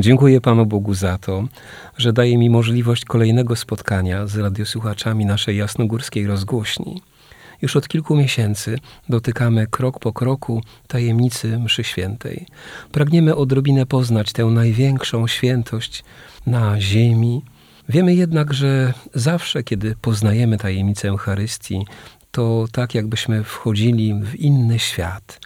Dziękuję Panu Bogu za to, że daje mi możliwość kolejnego spotkania z radiosłuchaczami naszej jasnogórskiej rozgłośni. Już od kilku miesięcy dotykamy krok po kroku tajemnicy Mszy Świętej. Pragniemy odrobinę poznać tę największą świętość na ziemi. Wiemy jednak, że zawsze, kiedy poznajemy tajemnicę Eucharystii, to tak jakbyśmy wchodzili w inny świat.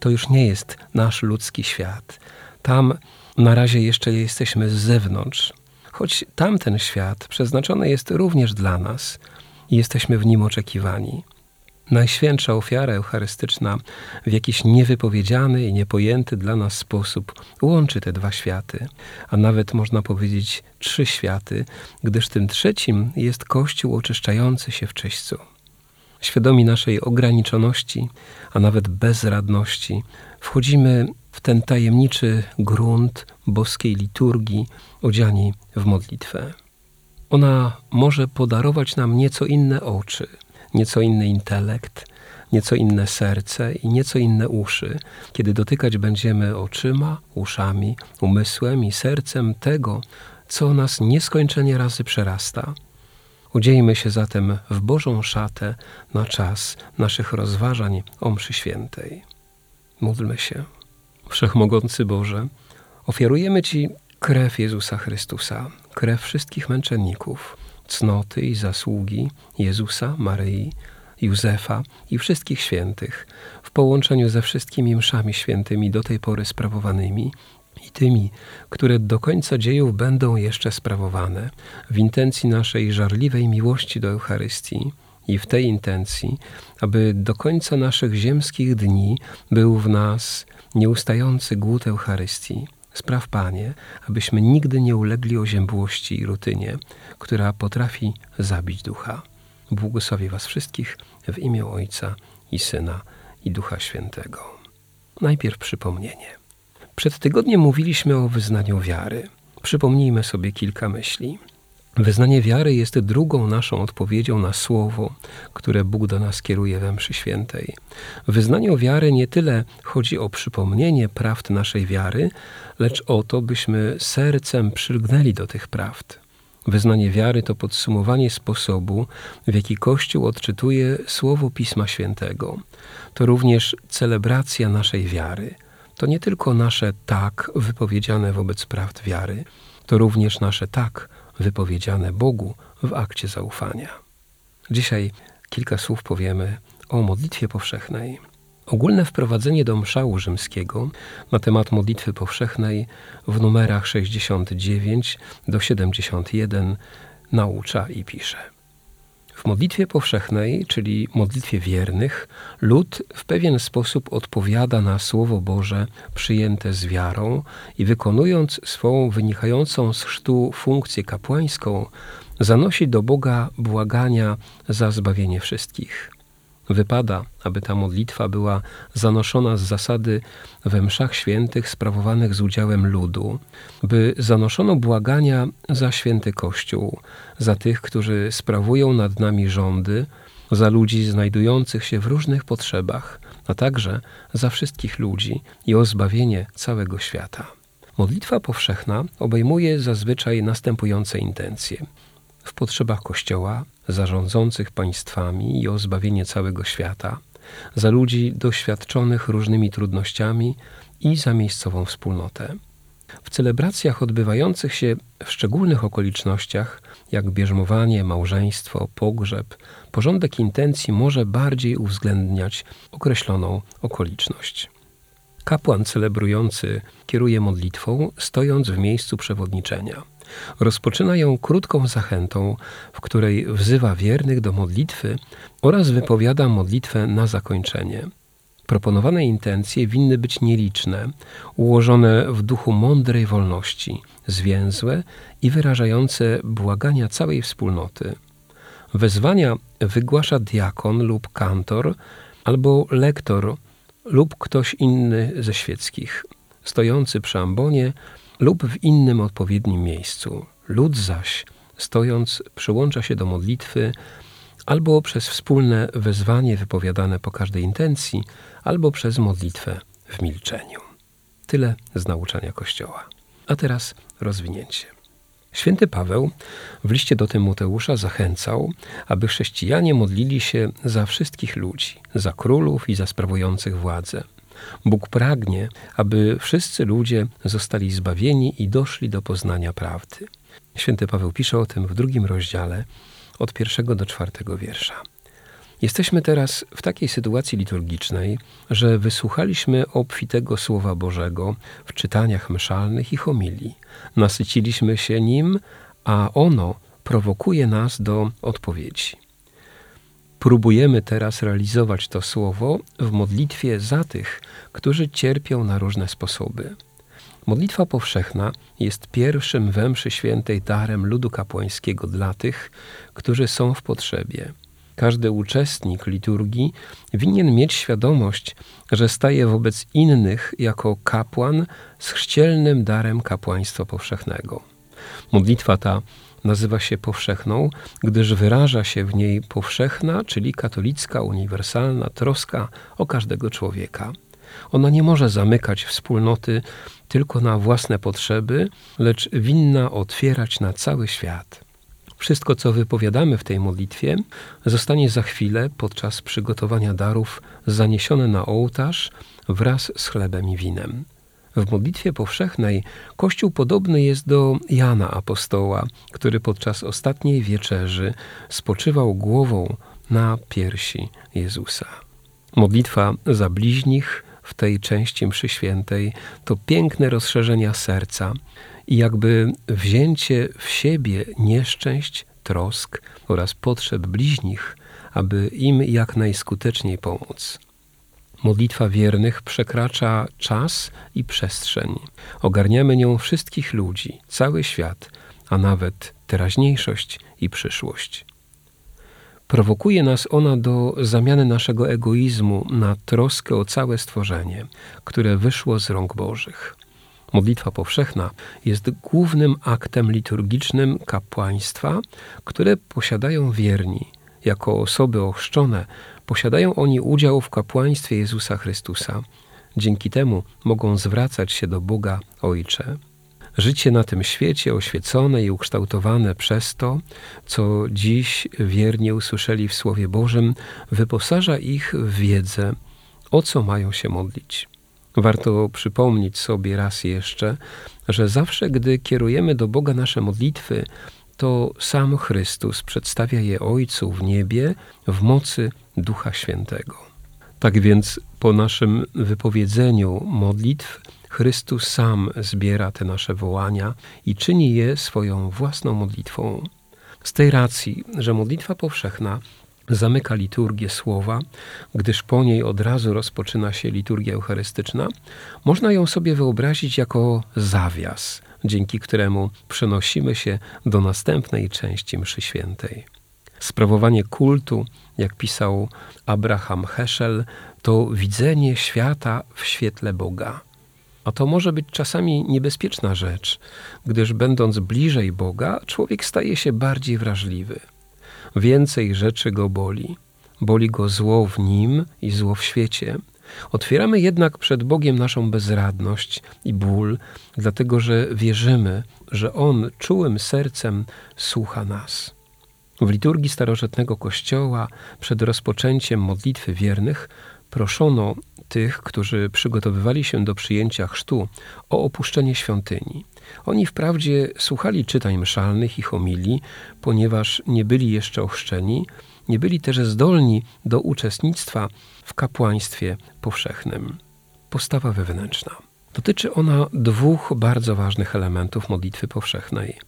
To już nie jest nasz ludzki świat. Tam na razie jeszcze jesteśmy z zewnątrz, choć tamten świat przeznaczony jest również dla nas i jesteśmy w nim oczekiwani. Najświętsza ofiara eucharystyczna w jakiś niewypowiedziany i niepojęty dla nas sposób łączy te dwa światy, a nawet można powiedzieć trzy światy, gdyż tym trzecim jest Kościół oczyszczający się w czyśćcu. Świadomi naszej ograniczoności, a nawet bezradności, wchodzimy w ten tajemniczy grunt boskiej liturgii, odziani w modlitwę. Ona może podarować nam nieco inne oczy, nieco inny intelekt, nieco inne serce i nieco inne uszy, kiedy dotykać będziemy oczyma, uszami, umysłem i sercem tego, co nas nieskończenie razy przerasta. Udziejmy się zatem w Bożą szatę na czas naszych rozważań o mszy świętej. Módlmy się. Wszechmogący Boże, ofiarujemy Ci krew Jezusa Chrystusa, krew wszystkich męczenników, cnoty i zasługi Jezusa, Maryi, Józefa i wszystkich świętych, w połączeniu ze wszystkimi mszami świętymi do tej pory sprawowanymi i tymi, które do końca dziejów będą jeszcze sprawowane, w intencji naszej żarliwej miłości do Eucharystii i w tej intencji, aby do końca naszych ziemskich dni był w nas nieustający głód Eucharystii. Spraw, Panie, abyśmy nigdy nie ulegli oziębłości i rutynie, która potrafi zabić ducha. Błogosławię Was wszystkich w imię Ojca i Syna i Ducha Świętego. Najpierw przypomnienie. Przed tygodniem mówiliśmy o wyznaniu wiary. Przypomnijmy sobie kilka myśli. Wyznanie wiary jest drugą naszą odpowiedzią na słowo, które Bóg do nas kieruje we mszy świętej. W wyznaniu wiary nie tyle chodzi o przypomnienie prawd naszej wiary, lecz o to, byśmy sercem przylgnęli do tych prawd. Wyznanie wiary to podsumowanie sposobu, w jaki Kościół odczytuje słowo Pisma Świętego. To również celebracja naszej wiary. To nie tylko nasze tak wypowiedziane wobec prawd wiary, to również nasze tak wypowiedziane Bogu w akcie zaufania. Dzisiaj kilka słów powiemy o modlitwie powszechnej. Ogólne wprowadzenie do mszału rzymskiego na temat modlitwy powszechnej w numerach 69 do 71 naucza i pisze. W modlitwie powszechnej, czyli modlitwie wiernych, lud w pewien sposób odpowiada na Słowo Boże przyjęte z wiarą i wykonując swą wynikającą z chrztu funkcję kapłańską, zanosi do Boga błagania za zbawienie wszystkich. Wypada, aby ta modlitwa była zanoszona z zasady we mszach świętych sprawowanych z udziałem ludu, by zanoszono błagania za święty Kościół, za tych, którzy sprawują nad nami rządy, za ludzi znajdujących się w różnych potrzebach, a także za wszystkich ludzi i o zbawienie całego świata. Modlitwa powszechna obejmuje zazwyczaj następujące intencje. W potrzebach Kościoła, zarządzących państwami i o zbawienie całego świata, za ludzi doświadczonych różnymi trudnościami i za miejscową wspólnotę. W celebracjach odbywających się w szczególnych okolicznościach, jak bierzmowanie, małżeństwo, pogrzeb, porządek intencji może bardziej uwzględniać określoną okoliczność. Kapłan celebrujący kieruje modlitwą, stojąc w miejscu przewodniczenia. Rozpoczyna ją krótką zachętą, w której wzywa wiernych do modlitwy oraz wypowiada modlitwę na zakończenie. Proponowane intencje winny być nieliczne, ułożone w duchu mądrej wolności, zwięzłe i wyrażające błagania całej wspólnoty. Wezwania wygłasza diakon lub kantor, albo lektor lub ktoś inny ze świeckich, stojący przy ambonie lub w innym odpowiednim miejscu. Lud zaś, stojąc, przyłącza się do modlitwy albo przez wspólne wezwanie wypowiadane po każdej intencji, albo przez modlitwę w milczeniu. Tyle z nauczania Kościoła. A teraz rozwinięcie. Święty Paweł w liście do Tymoteusza zachęcał, aby chrześcijanie modlili się za wszystkich ludzi, za królów i za sprawujących władzę. Bóg pragnie, aby wszyscy ludzie zostali zbawieni i doszli do poznania prawdy. Święty Paweł pisze o tym w drugim rozdziale, od pierwszego do czwartego wiersza. Jesteśmy teraz w takiej sytuacji liturgicznej, że wysłuchaliśmy obfitego Słowa Bożego w czytaniach mszalnych i homilii. Nasyciliśmy się nim, a ono prowokuje nas do odpowiedzi. Próbujemy teraz realizować to słowo w modlitwie za tych, którzy cierpią na różne sposoby. Modlitwa powszechna jest pierwszym we mszy świętej darem ludu kapłańskiego dla tych, którzy są w potrzebie. Każdy uczestnik liturgii winien mieć świadomość, że staje wobec innych jako kapłan z chrzcielnym darem kapłaństwa powszechnego. Modlitwa ta nazywa się powszechną, gdyż wyraża się w niej powszechna, czyli katolicka, uniwersalna troska o każdego człowieka. Ona nie może zamykać wspólnoty tylko na własne potrzeby, lecz winna otwierać na cały świat. Wszystko, co wypowiadamy w tej modlitwie, zostanie za chwilę podczas przygotowania darów zaniesione na ołtarz wraz z chlebem i winem. W modlitwie powszechnej Kościół podobny jest do Jana Apostoła, który podczas ostatniej wieczerzy spoczywał głową na piersi Jezusa. Modlitwa za bliźnich w tej części mszy świętej to piękne rozszerzenia serca i jakby wzięcie w siebie nieszczęść, trosk oraz potrzeb bliźnich, aby im jak najskuteczniej pomóc. Modlitwa wiernych przekracza czas i przestrzeń. Ogarniamy nią wszystkich ludzi, cały świat, a nawet teraźniejszość i przyszłość. Prowokuje nas ona do zamiany naszego egoizmu na troskę o całe stworzenie, które wyszło z rąk Bożych. Modlitwa powszechna jest głównym aktem liturgicznym kapłaństwa, które posiadają wierni. Jako osoby ochrzczone posiadają oni udział w kapłaństwie Jezusa Chrystusa. Dzięki temu mogą zwracać się do Boga Ojcze. Życie na tym świecie oświecone i ukształtowane przez to, co dziś wiernie usłyszeli w Słowie Bożym, wyposaża ich w wiedzę, o co mają się modlić. Warto przypomnieć sobie raz jeszcze, że zawsze, gdy kierujemy do Boga nasze modlitwy, to sam Chrystus przedstawia je Ojcu w niebie w mocy Ducha Świętego. Tak więc po naszym wypowiedzeniu modlitw Chrystus sam zbiera te nasze wołania i czyni je swoją własną modlitwą. Z tej racji, że modlitwa powszechna zamyka liturgię słowa, gdyż po niej od razu rozpoczyna się liturgia eucharystyczna, można ją sobie wyobrazić jako zawias, dzięki któremu przenosimy się do następnej części mszy świętej. Sprawowanie kultu, jak pisał Abraham Heschel, to widzenie świata w świetle Boga. A to może być czasami niebezpieczna rzecz, gdyż będąc bliżej Boga, człowiek staje się bardziej wrażliwy. Więcej rzeczy go boli. Boli go zło w nim i zło w świecie. Otwieramy jednak przed Bogiem naszą bezradność i ból, dlatego że wierzymy, że On czułym sercem słucha nas. W liturgii starożytnego Kościoła przed rozpoczęciem modlitwy wiernych proszono tych, którzy przygotowywali się do przyjęcia chrztu, o opuszczenie świątyni. Oni wprawdzie słuchali czytań mszalnych i homilii, ponieważ nie byli jeszcze ochrzczeni, nie byli też zdolni do uczestnictwa w kapłaństwie powszechnym. Postawa wewnętrzna. Dotyczy ona dwóch bardzo ważnych elementów modlitwy powszechnej.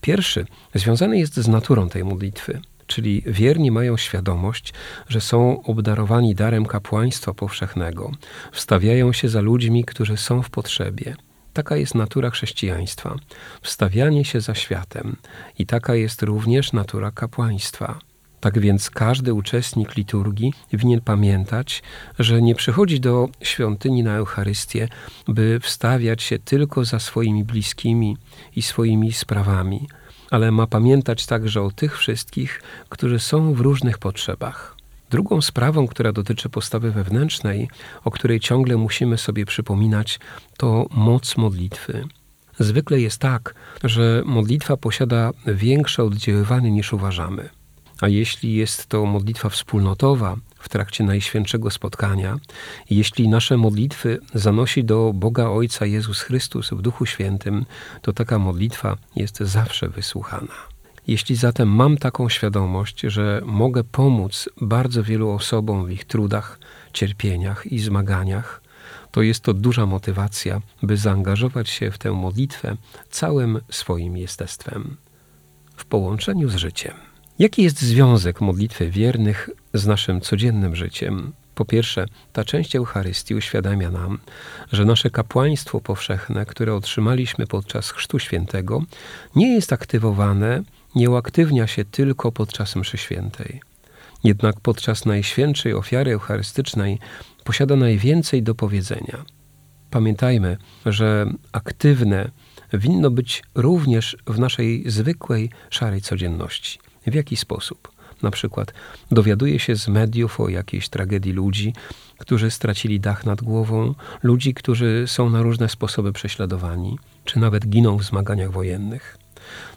Pierwszy związany jest z naturą tej modlitwy. czyli wierni mają świadomość, że są obdarowani darem kapłaństwa powszechnego, wstawiają się za ludźmi, którzy są w potrzebie. Taka jest natura chrześcijaństwa wstawianie się za światem, i taka jest również natura kapłaństwa. Tak więc każdy uczestnik liturgii winien pamiętać, że nie przychodzi do świątyni na Eucharystię, by wstawiać się tylko za swoimi bliskimi i swoimi sprawami, ale ma pamiętać także o tych wszystkich, którzy są w różnych potrzebach. Drugą sprawą, która dotyczy postawy wewnętrznej, o której ciągle musimy sobie przypominać, to moc modlitwy. Zwykle jest tak, że modlitwa posiada większe oddziaływanie niż uważamy. A jeśli jest to modlitwa wspólnotowa w trakcie Najświętszego Spotkania, jeśli nasze modlitwy zanosi do Boga Ojca Jezus Chrystus w Duchu Świętym, to taka modlitwa jest zawsze wysłuchana. Jeśli zatem mam taką świadomość, że mogę pomóc bardzo wielu osobom w ich trudach, cierpieniach i zmaganiach, to jest to duża motywacja, by zaangażować się w tę modlitwę całym swoim jestestwem, w połączeniu z życiem. Jaki jest związek modlitwy wiernych z naszym codziennym życiem? Po pierwsze, ta część Eucharystii uświadamia nam, że nasze kapłaństwo powszechne, które otrzymaliśmy podczas Chrztu Świętego, nie jest aktywowane, nie uaktywnia się tylko podczas mszy świętej. Jednak podczas Najświętszej ofiary eucharystycznej posiada najwięcej do powiedzenia. Pamiętajmy, że aktywne winno być również w naszej zwykłej, szarej codzienności. W jaki sposób? Na przykład dowiaduje się z mediów o jakiejś tragedii ludzi, którzy stracili dach nad głową, ludzi, którzy są na różne sposoby prześladowani, czy nawet giną w zmaganiach wojennych.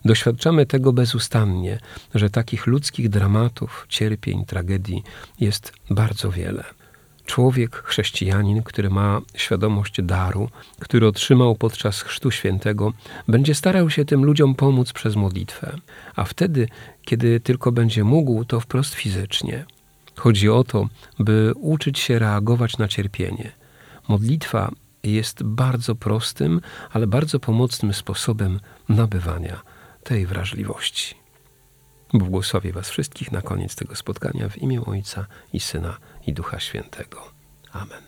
Doświadczamy tego bezustannie, że takich ludzkich dramatów, cierpień, tragedii jest bardzo wiele. Człowiek, chrześcijanin, który ma świadomość daru, który otrzymał podczas Chrztu Świętego, będzie starał się tym ludziom pomóc przez modlitwę, a wtedy, kiedy tylko będzie mógł, to wprost fizycznie. Chodzi o to, by uczyć się reagować na cierpienie. Modlitwa jest bardzo prostym, ale bardzo pomocnym sposobem nabywania tej wrażliwości. Błogosławię Was wszystkich na koniec tego spotkania w imię Ojca i Syna i Ducha Świętego. Amen.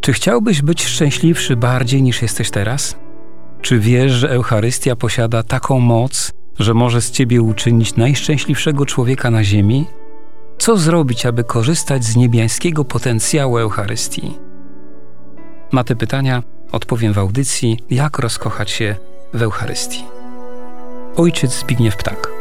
Czy chciałbyś być szczęśliwszy bardziej niż jesteś teraz? Czy wiesz, że Eucharystia posiada taką moc, że może z ciebie uczynić najszczęśliwszego człowieka na ziemi? Co zrobić, aby korzystać z niebiańskiego potencjału Eucharystii? Na te pytania odpowiem w audycji Jak rozkochać się w Eucharystii. Ojciec Zbigniew Ptak.